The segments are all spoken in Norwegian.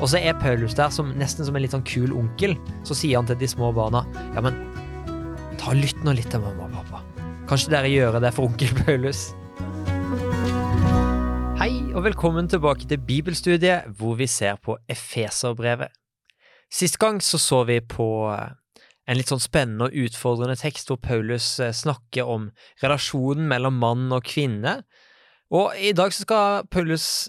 Og så er Paulus der som, nesten som en litt sånn kul onkel. Så sier han til de små barna ja, men ta lytt nå litt til mamma og pappa. Kanskje dere gjør det for onkel Paulus? Hei og velkommen tilbake til bibelstudiet hvor vi ser på Efeserbrevet. Sist gang så så vi på eh, en litt sånn spennende og utfordrende tekst hvor Paulus eh, snakker om relasjonen mellom mann og kvinne. Og i dag så skal Paulus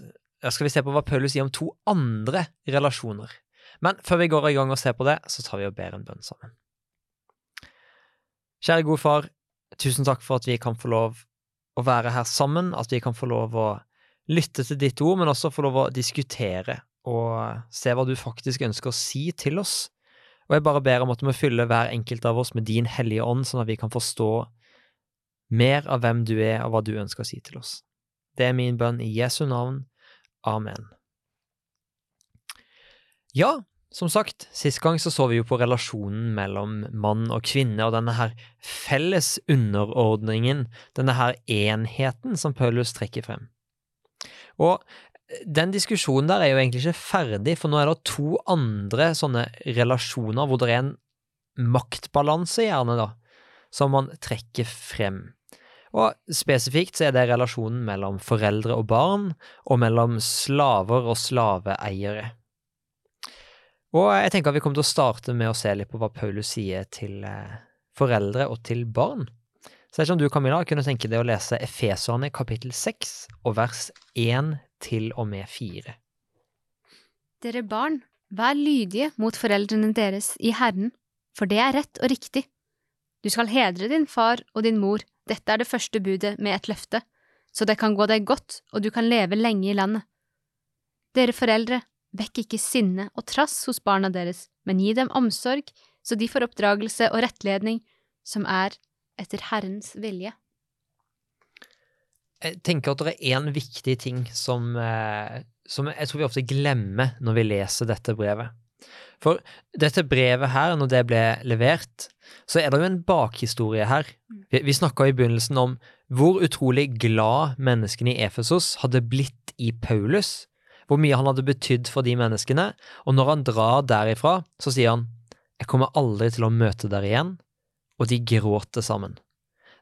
skal vi se på hva Paulus sier om to andre relasjoner. Men før vi går i gang og ser på det, så tar vi og ber en bønn sammen. Kjære gode far, tusen takk for at vi kan få lov å være her sammen, at vi kan få lov å lytte til ditt ord, men også få lov å diskutere og se hva du faktisk ønsker å si til oss. Og jeg bare ber om at du må fylle hver enkelt av oss med din hellige ånd, sånn at vi kan forstå mer av hvem du er, og hva du ønsker å si til oss. Det er min bønn i Jesu navn. Amen. Ja, som sagt, sist gang så så vi jo på relasjonen mellom mann og kvinne, og denne her felles underordningen, denne her enheten som Paulus trekker frem. Og den diskusjonen der er jo egentlig ikke ferdig, for nå er det to andre sånne relasjoner hvor det er en maktbalanse, gjerne, da, som man trekker frem. Og spesifikt så er det relasjonen mellom foreldre og barn, og mellom slaver og slaveeiere. Og jeg tenker at vi kommer til å starte med å se litt på hva Paulus sier til eh, foreldre og til barn. Så jeg vet om du, Camilla, kunne tenke deg å lese Efeserne kapittel 6 og vers 1 til og med 4. Dere barn, vær lydige mot foreldrene deres i Herren, for det er rett og riktig. Du skal hedre din far og din mor, dette er det første budet med et løfte, så det kan gå deg godt og du kan leve lenge i landet. Dere foreldre, vekk ikke sinne og trass hos barna deres, men gi dem omsorg, så de får oppdragelse og rettledning som er etter Herrens vilje. Jeg tenker at det er én viktig ting som, eh, som jeg tror vi ofte glemmer når vi leser dette brevet. For dette brevet her, når det ble levert, så er det jo en bakhistorie her. Vi, vi snakka i begynnelsen om hvor utrolig glad menneskene i Efesos hadde blitt i Paulus. Hvor mye han hadde betydd for de menneskene. Og når han drar derifra, så sier han jeg kommer aldri til å møte dere igjen. Og de gråter sammen.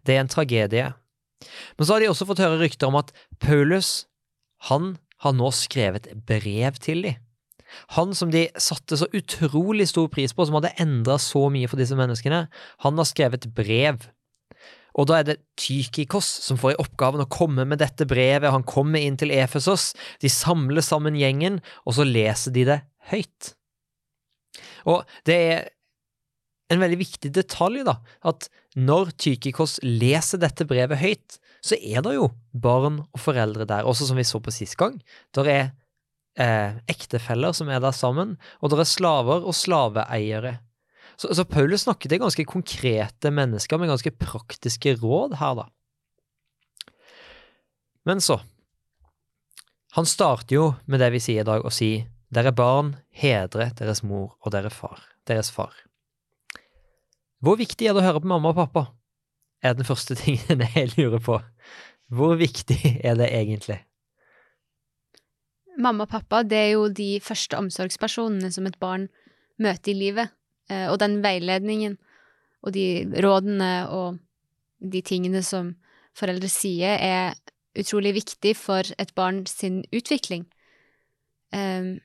Det er en tragedie. Men så har de også fått høre rykter om at Paulus, han har nå skrevet brev til dem. Han som de satte så utrolig stor pris på, som hadde endra så mye for disse menneskene, han har skrevet brev. Og da er det Tykikos som får i oppgaven å komme med dette brevet. Han kommer inn til Efesos, de samler sammen gjengen, og så leser de det høyt. Og det er en veldig viktig detalj, da, at når Tykikos leser dette brevet høyt, så er det jo barn og foreldre der, også som vi så på sist gang. Der er eh, ektefeller som er der sammen, og det er slaver og slaveeiere. Så, så Paulus snakker til ganske konkrete mennesker med ganske praktiske råd her, da. Men så Han starter jo med det vi sier i dag, å si dere barn, hedre deres mor og deres far. Deres far. Hvor viktig er det å høre på mamma og pappa? Er den første tingen jeg lurer på. Hvor viktig er det egentlig? Mamma og pappa, det er jo de første omsorgspersonene som et barn møter i livet. Eh, og den veiledningen og de rådene og de tingene som foreldre sier, er utrolig viktig for et barn sin utvikling. Um,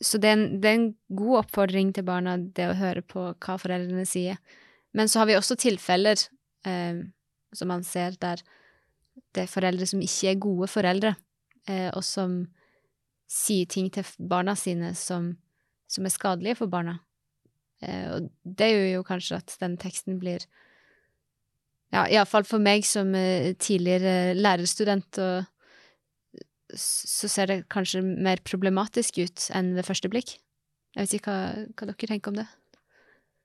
så det er, en, det er, en, god oppfordring til barna, det å høre på hva foreldrene sier. Men så har vi også tilfeller um, som man ser der det er foreldre som ikke er gode foreldre, uh, og som sier ting til barna sine som, som er skadelige for barna. Eh, og det gjør jo kanskje at den teksten blir Ja, iallfall for meg som eh, tidligere lærerstudent, og så ser det kanskje mer problematisk ut enn ved første blikk. Jeg vet ikke hva, hva dere tenker om det?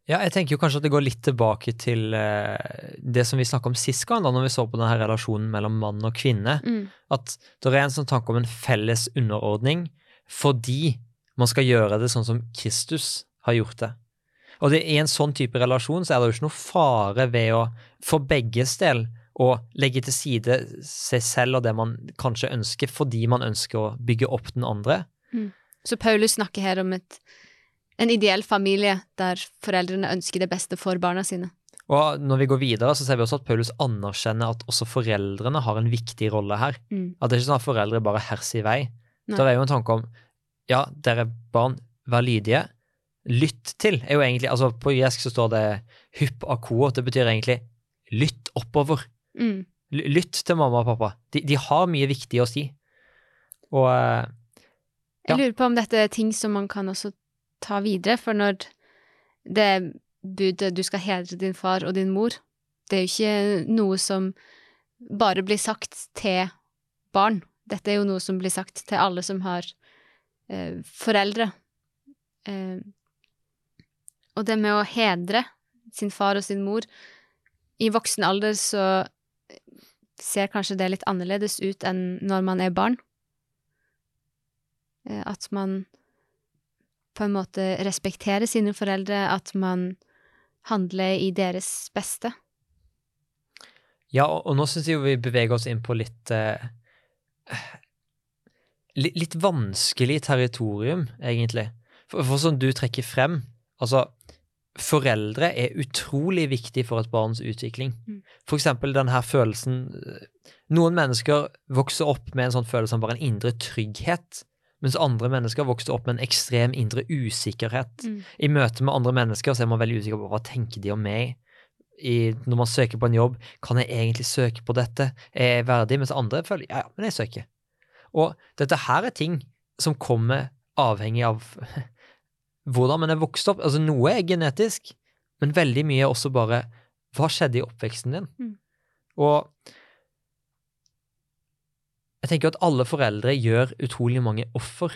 Ja, jeg tenker jo kanskje at det går litt tilbake til uh, det som vi snakka om sist gang, da når vi så på denne relasjonen mellom mann og kvinne. Mm. At det er en sånn tanke om en felles underordning fordi man skal gjøre det sånn som Kristus har gjort det. Og det, i en sånn type relasjon så er det jo ikke noe fare ved å for begges del å legge til side seg selv og det man kanskje ønsker, fordi man ønsker å bygge opp den andre. Mm. Så Paulus snakker her om et, en ideell familie der foreldrene ønsker det beste for barna sine. Og når vi går videre, så ser vi også at Paulus anerkjenner at også foreldrene har en viktig rolle her. Mm. At det er ikke sånn at foreldre bare herser i vei. Nei. Det er jo en tanke om ja, dere barn, vær lydige. Lytt til er jo egentlig altså På gresk så står det hypp akko. Det betyr egentlig lytt oppover. Mm. Lytt til mamma og pappa. De, de har mye viktig å si. Og ja. Jeg lurer på om dette er ting som man kan også ta videre, for når det budet du skal hedre din far og din mor, det er jo ikke noe som bare blir sagt til barn. Dette er jo noe som blir sagt til alle som har eh, foreldre. Eh, og det med å hedre sin far og sin mor I voksen alder så ser kanskje det litt annerledes ut enn når man er barn. Eh, At man på en måte respektere sine foreldre, at man handler i deres beste. Ja, og, og nå syns jeg jo vi beveger oss inn på litt eh, litt, litt vanskelig territorium, egentlig. For, for som du trekker frem, altså Foreldre er utrolig viktig for et barns utvikling. Mm. For eksempel denne følelsen eh, Noen mennesker vokser opp med en sånn følelse av bare en indre trygghet, mens andre mennesker vokste opp med en ekstrem indre usikkerhet. Mm. I møte med andre mennesker så er man veldig usikker på hva tenker de om meg. I, når man søker på en jobb, kan jeg egentlig søke på dette? Er jeg verdig? Mens andre føler ja, ja, men jeg søker. Og dette her er ting som kommer avhengig av hvordan man er vokst opp. Altså noe er genetisk, men veldig mye er også bare hva skjedde i oppveksten din? Mm. Og jeg tenker at alle foreldre gjør utrolig mange offer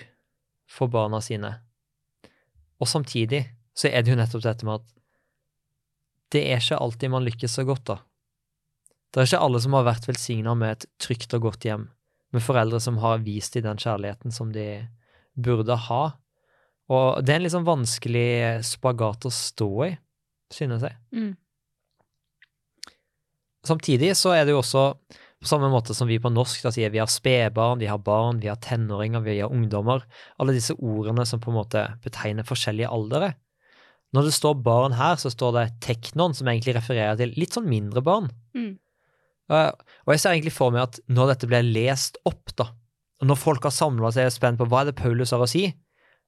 for barna sine. Og samtidig så er det jo nettopp dette med at det er ikke alltid man lykkes så godt, da. Det er ikke alle som har vært velsigna med et trygt og godt hjem, med foreldre som har vist dem den kjærligheten som de burde ha. Og det er en litt sånn vanskelig spagat å stå i, synes jeg. Mm. Samtidig så er det jo også på samme måte som vi på norsk da sier vi har spedbarn, vi har barn, vi har tenåringer, vi har ungdommer. Alle disse ordene som på en måte betegner forskjellige aldre. Når det står barn her, så står det teknon, som egentlig refererer til litt sånn mindre barn. Mm. Uh, Og jeg ser egentlig for meg at når dette blir lest opp, da, og når folk har samla seg og er spent på hva er det Paulus har å si,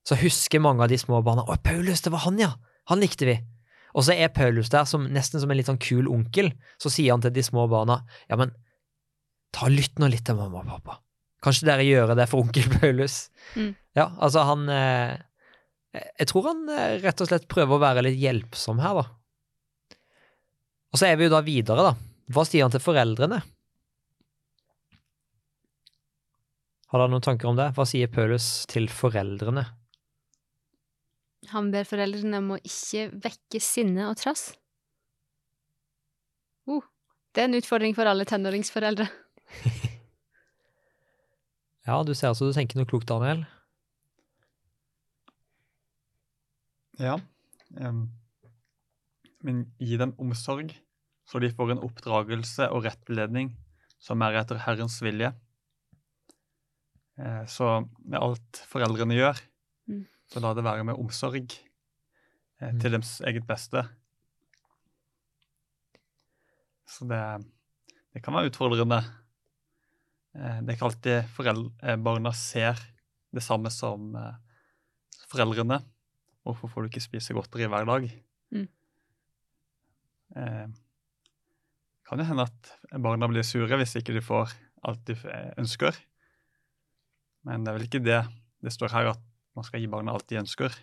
så husker mange av de små barna Å, Paulus, det var han, ja! Han likte vi. Og så er Paulus der som nesten som en litt sånn kul onkel. Så sier han til de små barna Ja, men ta lytt nå litt til mamma og pappa. Kanskje dere gjør det for onkel Paulus? Mm. Ja, altså han eh, Jeg tror han eh, rett og slett prøver å være litt hjelpsom her, da. Og så er vi jo da videre, da. Hva sier han til foreldrene? Har dere noen tanker om det? Hva sier Paulus til foreldrene? Han ber foreldrene om å ikke vekke sinne og trass. Uh, det er en utfordring for alle tenåringsforeldre. Ja, du ser altså du tenker noe klokt, Daniel. Ja. Um, men gi dem omsorg, så de får en oppdragelse og rettledning som er etter Herrens vilje. Eh, Så med alt foreldrene gjør, Mm. så la det være med omsorg eh, Mm. til deres eget beste. Så det, det kan være utfordrende. Eh, Det er ikke alltid forel- eh, barna ser det samme som eh, foreldrene. Hvorfor får du ikke spise godteri hver dag? Mm. Eh, kan jo hende at barna blir sure hvis ikke de får alt de ønsker. Men det er vel ikke det det står her, at man skal gi barna alt de ønsker.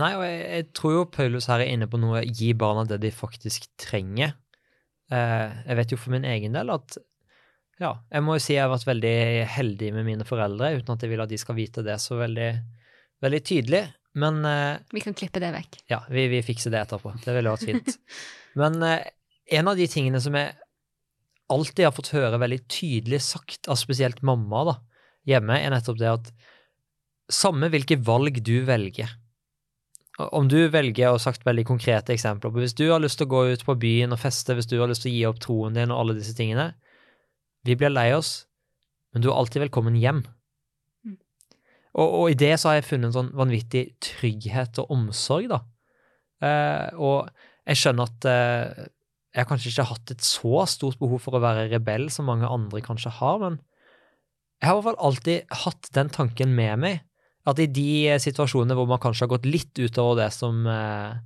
Nei, og jeg, jeg tror jo Paulus her er inne på noe gi barna det de faktisk trenger. Eh, jeg vet jo for min egen del at ja, jeg må jo si jeg har vært veldig heldig med mine foreldre, uten at jeg vil at de skal vite det så veldig, veldig tydelig. Men eh, Vi kan klippe det vekk. ja, vi, vi fikser det etterpå. Det ville vært fint. Men eh, en av de tingene som jeg alltid har fått høre veldig tydelig sagt av spesielt mamma da, hjemme, er nettopp det at samme hvilke valg du velger Om du velger, og sagt veldig konkrete eksempler på Hvis du har lyst til å gå ut på byen og feste, hvis du har lyst til å gi opp troen din og alle disse tingene Vi blir lei oss, men du er alltid velkommen hjem. Og, og i det så har jeg funnet en sånn vanvittig trygghet og omsorg, da. Eh, og jeg skjønner at eh, jeg har kanskje ikke hatt et så stort behov for å være rebell som mange andre kanskje har, men jeg har i hvert fall alltid hatt den tanken med meg, at i de situasjonene hvor man kanskje har gått litt utover det som eh,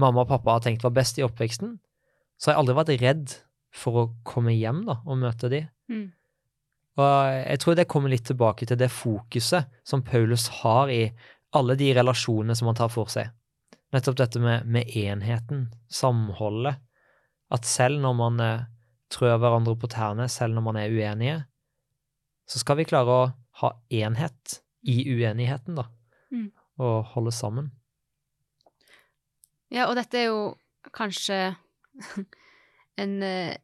mamma og pappa har tenkt var best i oppveksten, så har jeg aldri vært redd for å komme hjem da, og møte de. Mm. Og jeg tror det kommer litt tilbake til det fokuset som Paulus har i alle de relasjonene som han tar for seg. Nettopp dette med, med enheten, samholdet. At selv når man eh, trør hverandre på tærne, selv når man er uenige, så skal vi klare å ha enhet i uenigheten, da. Mm. Og holde sammen. Ja, og dette er jo kanskje en, eh,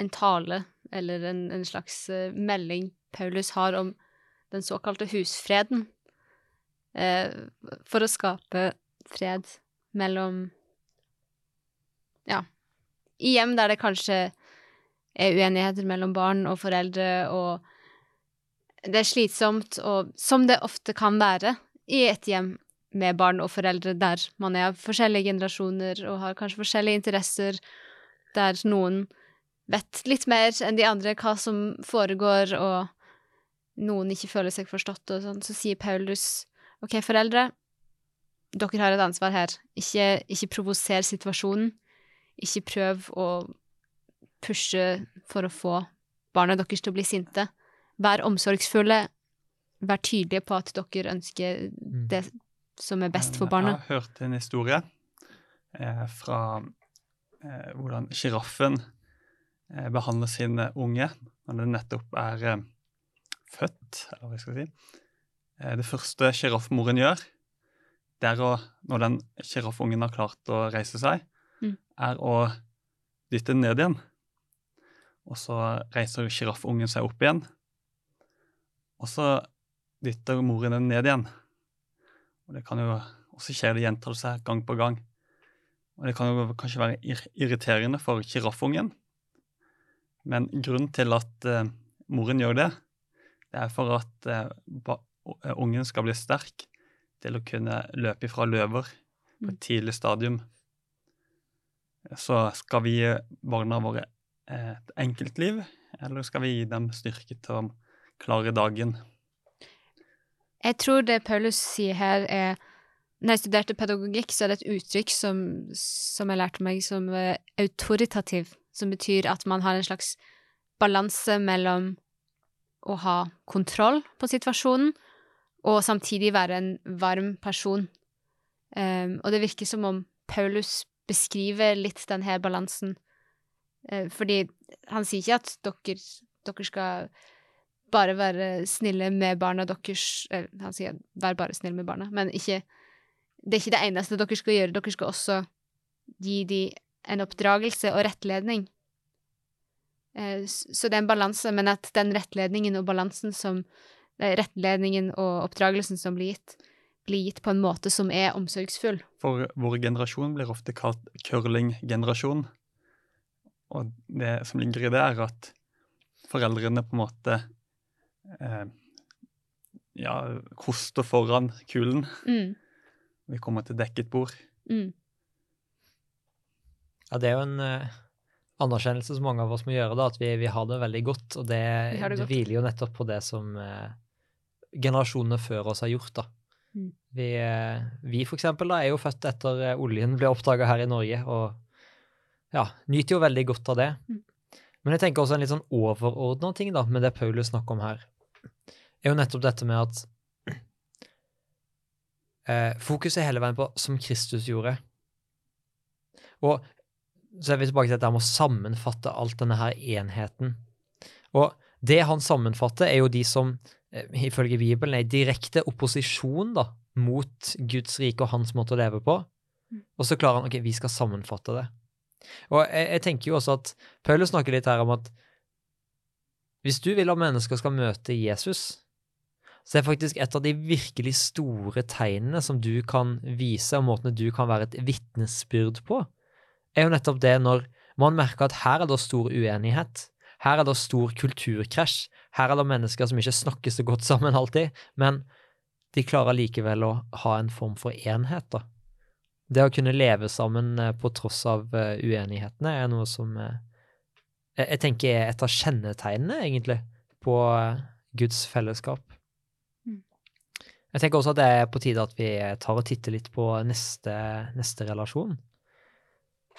en tale, eller en, en slags eh, melding Paulus har om den såkalte husfreden, eh, for å skape fred mellom Ja, i hjem der det kanskje er uenigheter mellom barn og foreldre, og det er slitsomt, og som det ofte kan være i et hjem med barn og foreldre der man er av forskjellige generasjoner og har kanskje forskjellige interesser, der noen vet litt mer enn de andre hva som foregår, og noen ikke føler seg forstått og sånn, så sier Paulus OK, foreldre, dere har et ansvar her. Ikke, ikke provoser situasjonen. Ikke prøv å pushe for å få barna deres til å bli sinte. Vær omsorgsfulle. Vær tydelige på at dere ønsker Mm. det som er best for Men barna. Jeg har hørt en historie eh, fra eh, hvordan sjiraffen eh, behandler sine unge når den nettopp er eh, født, eller hva jeg skal si. Eh, det første sjiraffmoren gjør, det er å, når den sjiraffungen har klart å reise seg, Mm. er å dytte den ned igjen. Og så reiser sjiraffungen seg opp igjen. Og så dytter moren den ned igjen. Og det kan jo også skje det gjentar seg gang på gang. Og det kan jo kanskje være irriterende for sjiraffungen. Men grunnen til at eh, moren gjør det, det er for at eh, eh, ungen skal bli sterk til å kunne løpe ifra løver på et tidlig stadium. Så skal vi gi barna våre eh, et enkeltliv, eller skal vi gi dem styrke til å klare dagen? Jeg tror det Paulus sier her, er Når jeg studerte pedagogikk, så er det et uttrykk som, som jeg lærte meg, som autoritativ, som betyr at man har en slags balanse mellom å ha kontroll på situasjonen og samtidig være en varm person. Um, og det virker som om Paulus beskriver litt denne balansen, Uh, fordi han sier ikke at dere, dere skal bare være snille med barna deres eller, Han sier 'vær bare snill med barna', men ikke det er ikke det eneste dere skal gjøre. Dere skal også gi dem en oppdragelse og rettledning. Eh, Så det er en balanse, men at den rettledningen og balansen som eh, Rettledningen og oppdragelsen som blir gitt, blir gitt på en måte som er omsorgsfull. For vår generasjon blir ofte kalt curling-generasjon. Og det som ligger i det, er at foreldrene på en måte eh, ja, koster foran kulen. Mm, Vi kommer til dekket bord. mm, Ja, det er jo en uh, anerkjennelse som mange av oss må gjøre, da, at vi, vi har det veldig godt. Og det, Vi det det godt. hviler jo nettopp på det som uh, generasjonene før oss har gjort, da. Mm. Vi, uh, vi for eksempel da, er jo født etter oljen ble oppdaga her i Norge, og ja, nyter jo veldig godt av det. Mm. Men jeg tenker også en litt sånn overordna ting da, med det Paulus snakker om her, er jo nettopp dette med at eh, fokuset er hele veien på som Kristus gjorde. Og så er vi tilbake til dette med å sammenfatte alt denne her enheten. Og det han sammenfatter, er jo de som eh, ifølge Bibelen er i direkte opposisjon da, mot Guds rike og hans måte å leve på. Mm. Og så klarer han ok, vi skal sammenfatte det. Og jeg, jeg tenker jo også at Paulus snakker litt her om at hvis du vil at mennesker skal møte Jesus, så er faktisk et av de virkelig store tegnene som du kan vise, og måtene du kan være et vitnesbyrd på, er jo nettopp det når man merker at her er det stor uenighet. Her er det stor kulturkrasj. Her er det mennesker som ikke snakker så godt sammen alltid. Men de klarer likevel å ha en form for enhet, da. Det å kunne leve sammen eh, på tross av eh, uenighetene er noe som eh, jeg tenker er et av kjennetegnene, egentlig, på Guds fellesskap. Jeg tenker også at det er på tide at vi tar og titter litt på neste, neste relasjon.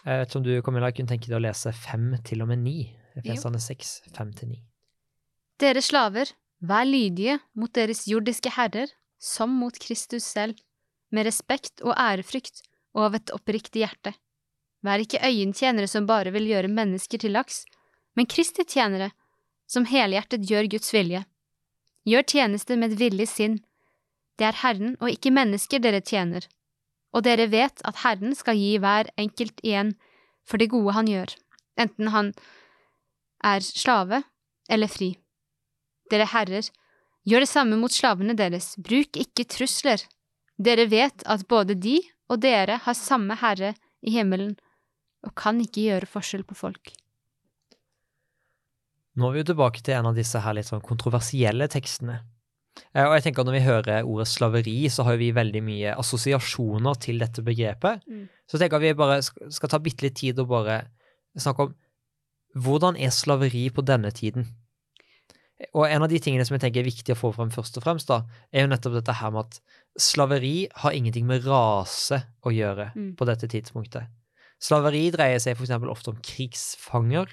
Jeg vet ikke om du Camilla, kunne tenke deg å lese fem til og med ni. Efesene seks, fem til ni. Dere slaver, vær lydige mot deres jordiske herrer, som mot Kristus selv, med respekt og ærefrykt og av et oppriktig hjerte. Vær ikke øyentjenere som bare vil gjøre mennesker til laks, men Kristi tjenere, som helhjertet gjør Guds vilje. Gjør tjeneste med et villig sinn. Det er Herren og ikke mennesker dere tjener, og dere vet at Herren skal gi hver enkelt igjen for det gode han gjør, enten han er slave eller fri. Dere herrer, gjør det samme mot slavene deres, bruk ikke trusler. Dere vet at både de og dere har samme herre i himmelen og kan ikke gjøre forskjell på folk. Nå er vi tilbake til en av disse her litt sånn kontroversielle tekstene. Eh, Og jeg tenker at Når vi hører ordet slaveri, så har vi veldig mye assosiasjoner til dette begrepet. Mm. Så jeg tenker at vi bare skal ta bitte litt tid og bare snakke om hvordan er slaveri på denne tiden? Og en av de tingene som jeg tenker er viktig å få frem først og fremst, da, er jo nettopp dette her med at slaveri har ingenting med rase å gjøre Mm. på dette tidspunktet. Slaveri dreier seg eksempel ofte om krigsfanger.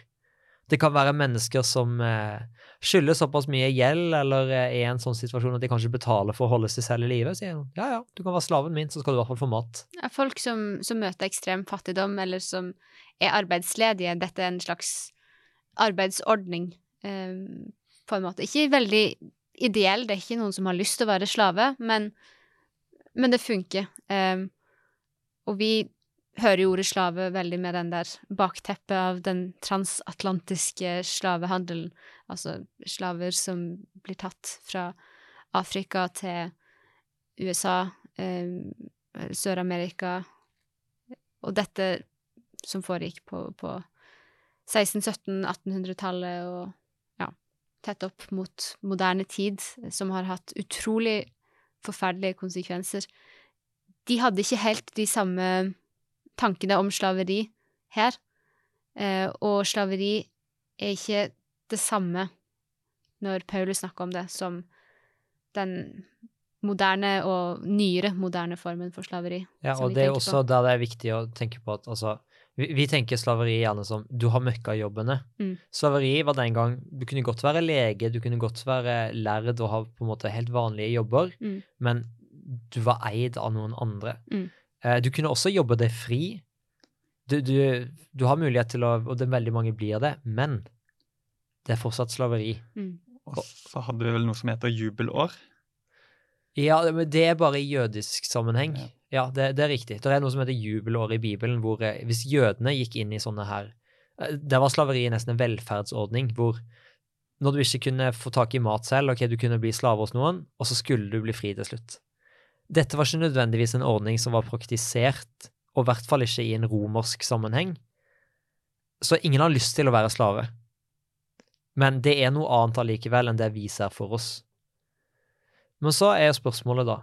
Det kan være mennesker som eh, skylder såpass mye gjeld, eller eh, er i en sånn situasjon at de kanskje betaler for å holde seg selv i live. Sier hun. ja, ja, du kan være slaven min, så skal du i hvert fall få mat. Ja, Folk som, som møter ekstrem fattigdom, eller som er arbeidsledige. Dette er en slags arbeidsordning, eh, på en måte. Ikke veldig ideell, det er ikke noen som har lyst til å være slave, men, men det funker. Eh, og vi hører jo ordet slave veldig med den der bakteppet av den transatlantiske slavehandelen. Altså slaver som blir tatt fra Afrika til USA, eh, Sør-Amerika Og dette som foregikk på, på 1600-1700-1800-tallet og ja, tett opp mot moderne tid, som har hatt utrolig forferdelige konsekvenser. De hadde ikke helt de samme tankene om slaveri her, eh, og slaveri er ikke det samme når Paulus snakker om det, som den moderne og nyere moderne formen for slaveri. Ja, og det er også på. der det er viktig å tenke på at altså Vi, vi tenker slaveri gjerne som du har møkkajobbene. Mm. Slaveri var den gang Du kunne godt være lege, du kunne godt være lærd og ha på en måte helt vanlige jobber, Mm. men du var eid av noen andre. Mm. Eh, du kunne også jobbe deg fri. Du, du, du har mulighet til å Og det er veldig mange blir det, men det er fortsatt slaveri. Mm. Og så hadde vi vel noe som heter jubelår. Ja, men det er bare i jødisk sammenheng. Ja. Ja, det, det er riktig. Det er noe som heter jubelår i Bibelen, hvor eh, hvis jødene gikk inn i sånne her eh, Der var slaveri nesten en velferdsordning, hvor når du ikke kunne få tak i mat selv, ok, du kunne bli slave hos noen, og så skulle du bli fri til slutt. Dette var ikke nødvendigvis en ordning som var praktisert, og i hvert fall ikke i en romersk sammenheng. Så ingen har lyst til å være slave. Men det er noe annet allikevel enn det vi ser for oss. Men så er spørsmålet da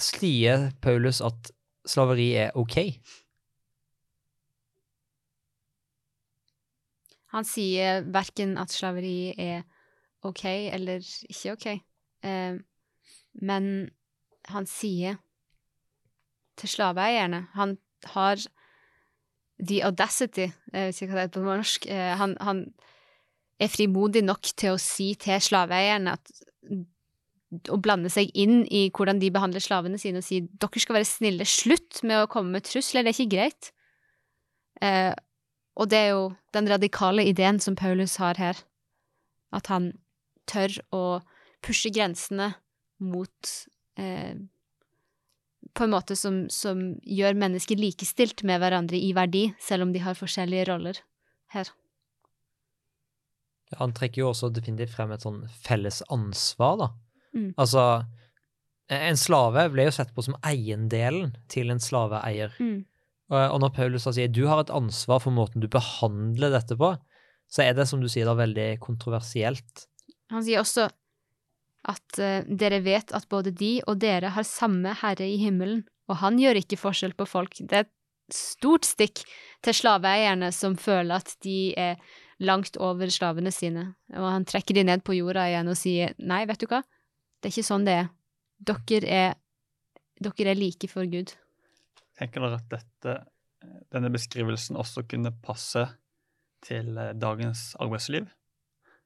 Slier Paulus at slaveri er ok? Han sier verken at slaveri er ok eller ikke ok, eh, men han sier til slaveeierne Han har the audacity, jeg vet ikke hva det heter på norsk, eh, han, han er frimodig nok til å si til slaveeierne at å blande seg inn i hvordan de behandler slavene sine, og si dere skal være snille, slutt med å komme med trusler, det er ikke greit. Eh, og det er jo den radikale ideen som Paulus har her, at han tør å pushe grensene mot eh, På en måte som, som gjør mennesker likestilt med hverandre i verdi, selv om de har forskjellige roller her. Han trekker jo også definitivt frem et sånn felles ansvar, da. Mm. Altså, en slave ble jo sett på som eiendelen til en slaveeier. Mm. Og og når Paulus da sier du har et ansvar for måten du behandler dette på, så er det, som du sier, da veldig kontroversielt. Han sier også at eh, dere vet at både de og dere har samme Herre i himmelen, og han gjør ikke forskjell på folk. Det er et stort stikk til slaveeierne som føler at de er langt over slavene sine, og han trekker de ned på jorda igjen og sier nei, vet du hva, det er ikke sånn det er. Dere er, dere er like for Gud. Tenker dere at dette, denne beskrivelsen også kunne passe til eh, dagens arbeidsliv?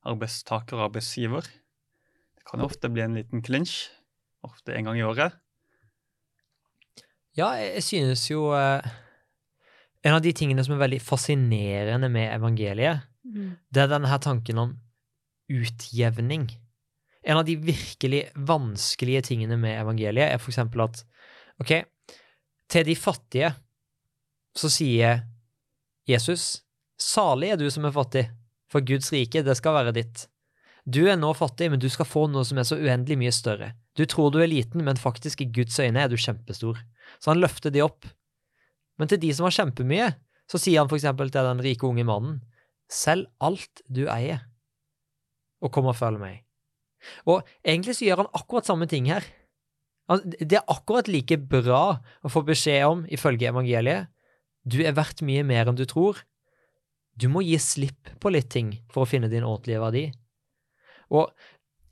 Arbeidstaker og arbeidsgiver. Kan jo ofte bli en liten klinsj, ofte en gang i året. Ja, jeg synes jo eh, En av de tingene som er veldig fascinerende med evangeliet, det er denne her tanken om utjevning. En av de virkelig vanskelige tingene med evangeliet er for eksempel at OK, til de fattige så sier Jesus, salig er du som er fattig, for Guds rike, det skal være ditt. Du er nå fattig, men du skal få noe som er så uendelig mye større. Du tror du er liten, men faktisk i Guds øyne er du kjempestor. Så han løfter de opp. Men til de som har kjempemye, så sier han for eksempel til den rike unge mannen, selg alt du eier, og kom og følg meg. Og egentlig så gjør han akkurat samme ting her. Det er akkurat like bra å få beskjed om, ifølge evangeliet, du er verdt mye mer enn du tror. Du må gi slipp på litt ting for å finne din ordentlige verdi. Og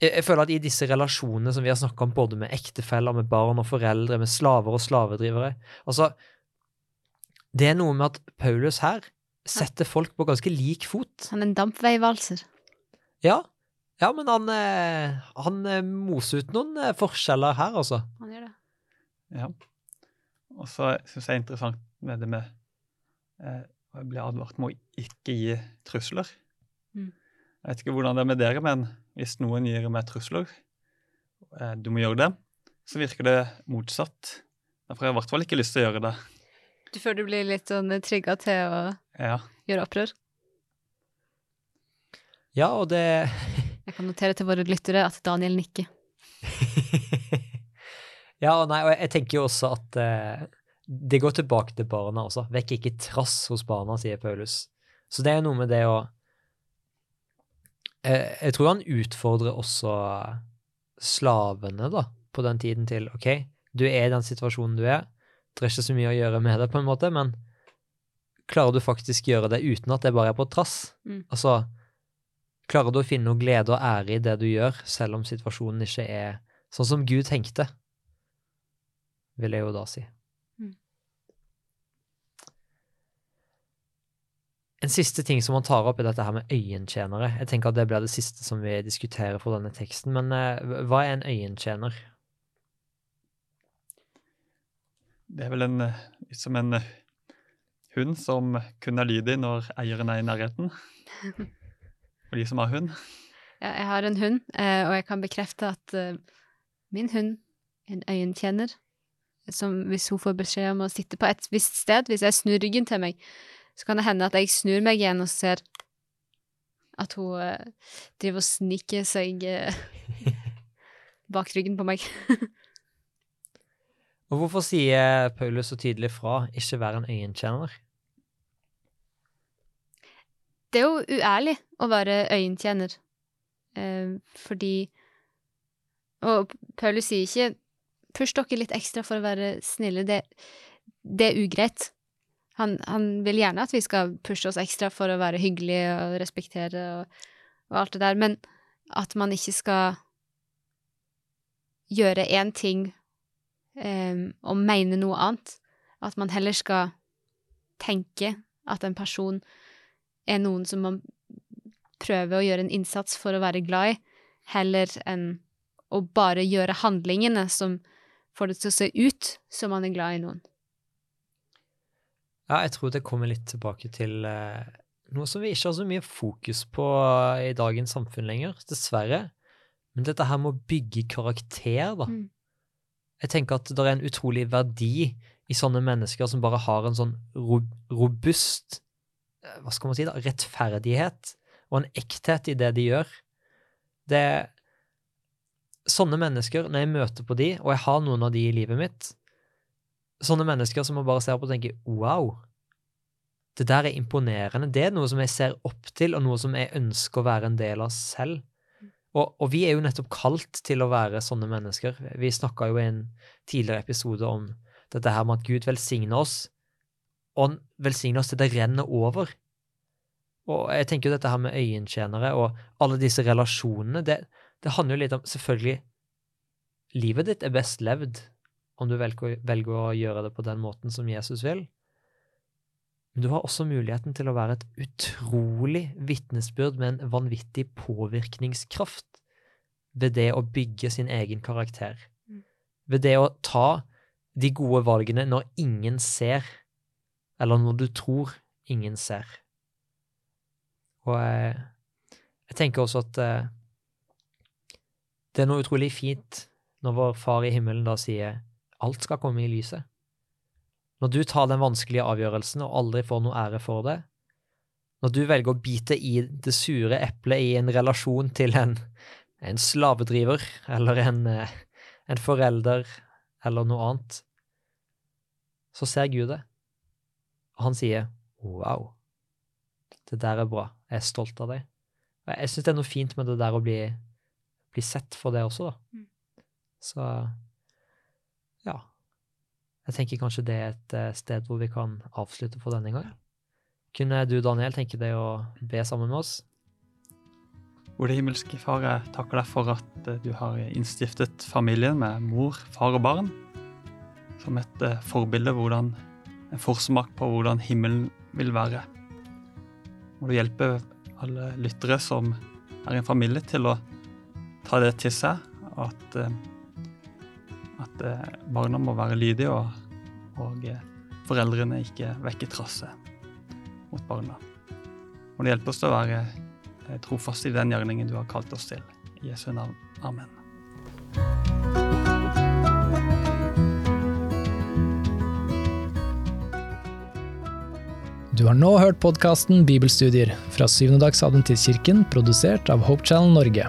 jeg, jeg føler at i disse relasjonene som vi har snakka om, både med ektefeller, med barn og foreldre, med slaver og slavedrivere Altså, det er noe med at Paulus her setter folk på ganske lik fot. Han er en dampveivalser. Ja, ja men han, eh, han eh, moser ut noen eh, forskjeller her, altså. Han gjør det. Ja. Og så syns jeg det er interessant med det med eh, å bli advart med å ikke gi trusler. Mm. Jeg vet ikke hvordan det er med dere, men hvis noen gir meg trusler, eh, du må gjøre det, så virker det motsatt. Derfor har jeg i hvert fall ikke lyst til å gjøre det. Du føler du blir litt sånn trigga til å Ja. gjøre opprør? Ja, og det Jeg kan notere til våre lyttere at Daniel nikker. Ja, og nei, og jeg, jeg tenker jo også at eh, det går tilbake til barna også. Vekk ikke trass hos barna, sier Paulus. Så det er noe med det å eh, Jeg tror han utfordrer også slavene, da, på den tiden til OK, du er i den situasjonen du er. Det er ikke så mye å gjøre med det, på en måte, men klarer du faktisk gjøre det uten at det bare er på trass? Mm. Altså, klarer du å finne noe glede og ære i det du gjør, selv om situasjonen ikke er sånn som Gud tenkte? vil jeg jo da si. En siste ting som han tar opp, er dette her med øyentjenere. Jeg tenker at det blir det siste som vi diskuterer for denne teksten, men eh, hva er en øyentjener? Det er vel en, eh, litt som en eh, hund som kun er lydig når eieren er i nærheten. For de som har hund. Ja, jeg har en hund, eh, og jeg kan bekrefte at min hund er en øyentjener. Som hvis hun får beskjed om å sitte på et visst sted, hvis jeg snur ryggen til meg, så kan det hende at jeg snur meg igjen og ser at hun uh, driver og sniker seg uh, bak ryggen på meg. Og hvorfor sier Paulus så tydelig fra 'ikke vær en øyentjener'? Det er jo uærlig å være øyentjener, uh, fordi Og Paulus sier ikke 'push dere litt ekstra for å være snille', det, det er ugreit. Han, han vil gjerne at vi skal pushe oss ekstra for å være hyggelige og respektere og, og alt det der, men at man ikke skal gjøre én ting um, og mene noe annet. At man heller skal tenke at en person er noen som man prøver å gjøre en innsats for å være glad i, heller enn å bare gjøre handlingene som får det til å se ut som man er glad i noen. Ja, jeg tror det kommer litt tilbake til eh, noe som vi ikke har så mye fokus på i dagens samfunn lenger, dessverre. Men dette her med å bygge karakter, da. Mm. Jeg tenker at det er en utrolig verdi i sånne mennesker som bare har en sånn ro robust eh, Hva skal man si, da? Rettferdighet og en ekthet i det de gjør. Det Sånne mennesker, når jeg møter på de, og jeg har noen av de i livet mitt, sånne mennesker som man bare ser på og tenker wow, det der er imponerende. Det er noe som jeg ser opp til, og noe som jeg ønsker å være en del av selv. Og, og vi er jo nettopp kalt til å være sånne mennesker. Vi snakka jo i en tidligere episode om dette her med at Gud velsigner oss, og han velsigner oss til det renner over. Og jeg tenker jo dette her med øyentjenere og alle disse relasjonene, det, det handler jo litt om Selvfølgelig, livet ditt er best levd om du velger, velger å gjøre det på den måten som Jesus vil. Men du har også muligheten til å være et utrolig vitnesbyrd med en vanvittig påvirkningskraft ved det å bygge sin egen karakter. Mm. Ved det å ta de gode valgene når ingen ser, eller når du tror ingen ser. Og jeg, jeg tenker også at eh, det er noe utrolig fint når vår Far i himmelen da sier alt skal komme i lyset. Når du tar den vanskelige avgjørelsen og aldri får noe ære for det, når du velger å bite i det sure eplet i en relasjon til en, en slavedriver eller en, eh, en, forelder eller noe annet, så ser Gud det. Og han sier wow, det der er bra, jeg er stolt av deg. Og jeg syns det er noe fint med det der å bli, bli sett for det også, da. Mm. Så ja. Jeg tenker kanskje det er et eh, sted hvor vi kan avslutte for denne gang. Kunne du, Daniel, tenke deg å be sammen med oss? Gode himmelske Far, jeg takker deg for at eh, du har innstiftet familien med mor, far og barn som et eh, forbilde, hvordan, en forsmak på hvordan himmelen vil være. Må du hjelpe alle lyttere som er en familie, til å ta det til seg, at at eh, barna må være lydige, og, og eh, foreldrene ikke vekker trasset mot barna. Må du hjelpe oss til å være eh, trofaste i den gjerningen du har kalt oss til. I Jesu navn. Amen. Du har nå hørt podkasten Bibelstudier fra Syvendedagsadventistkirken, produsert av Hope Channel Norge.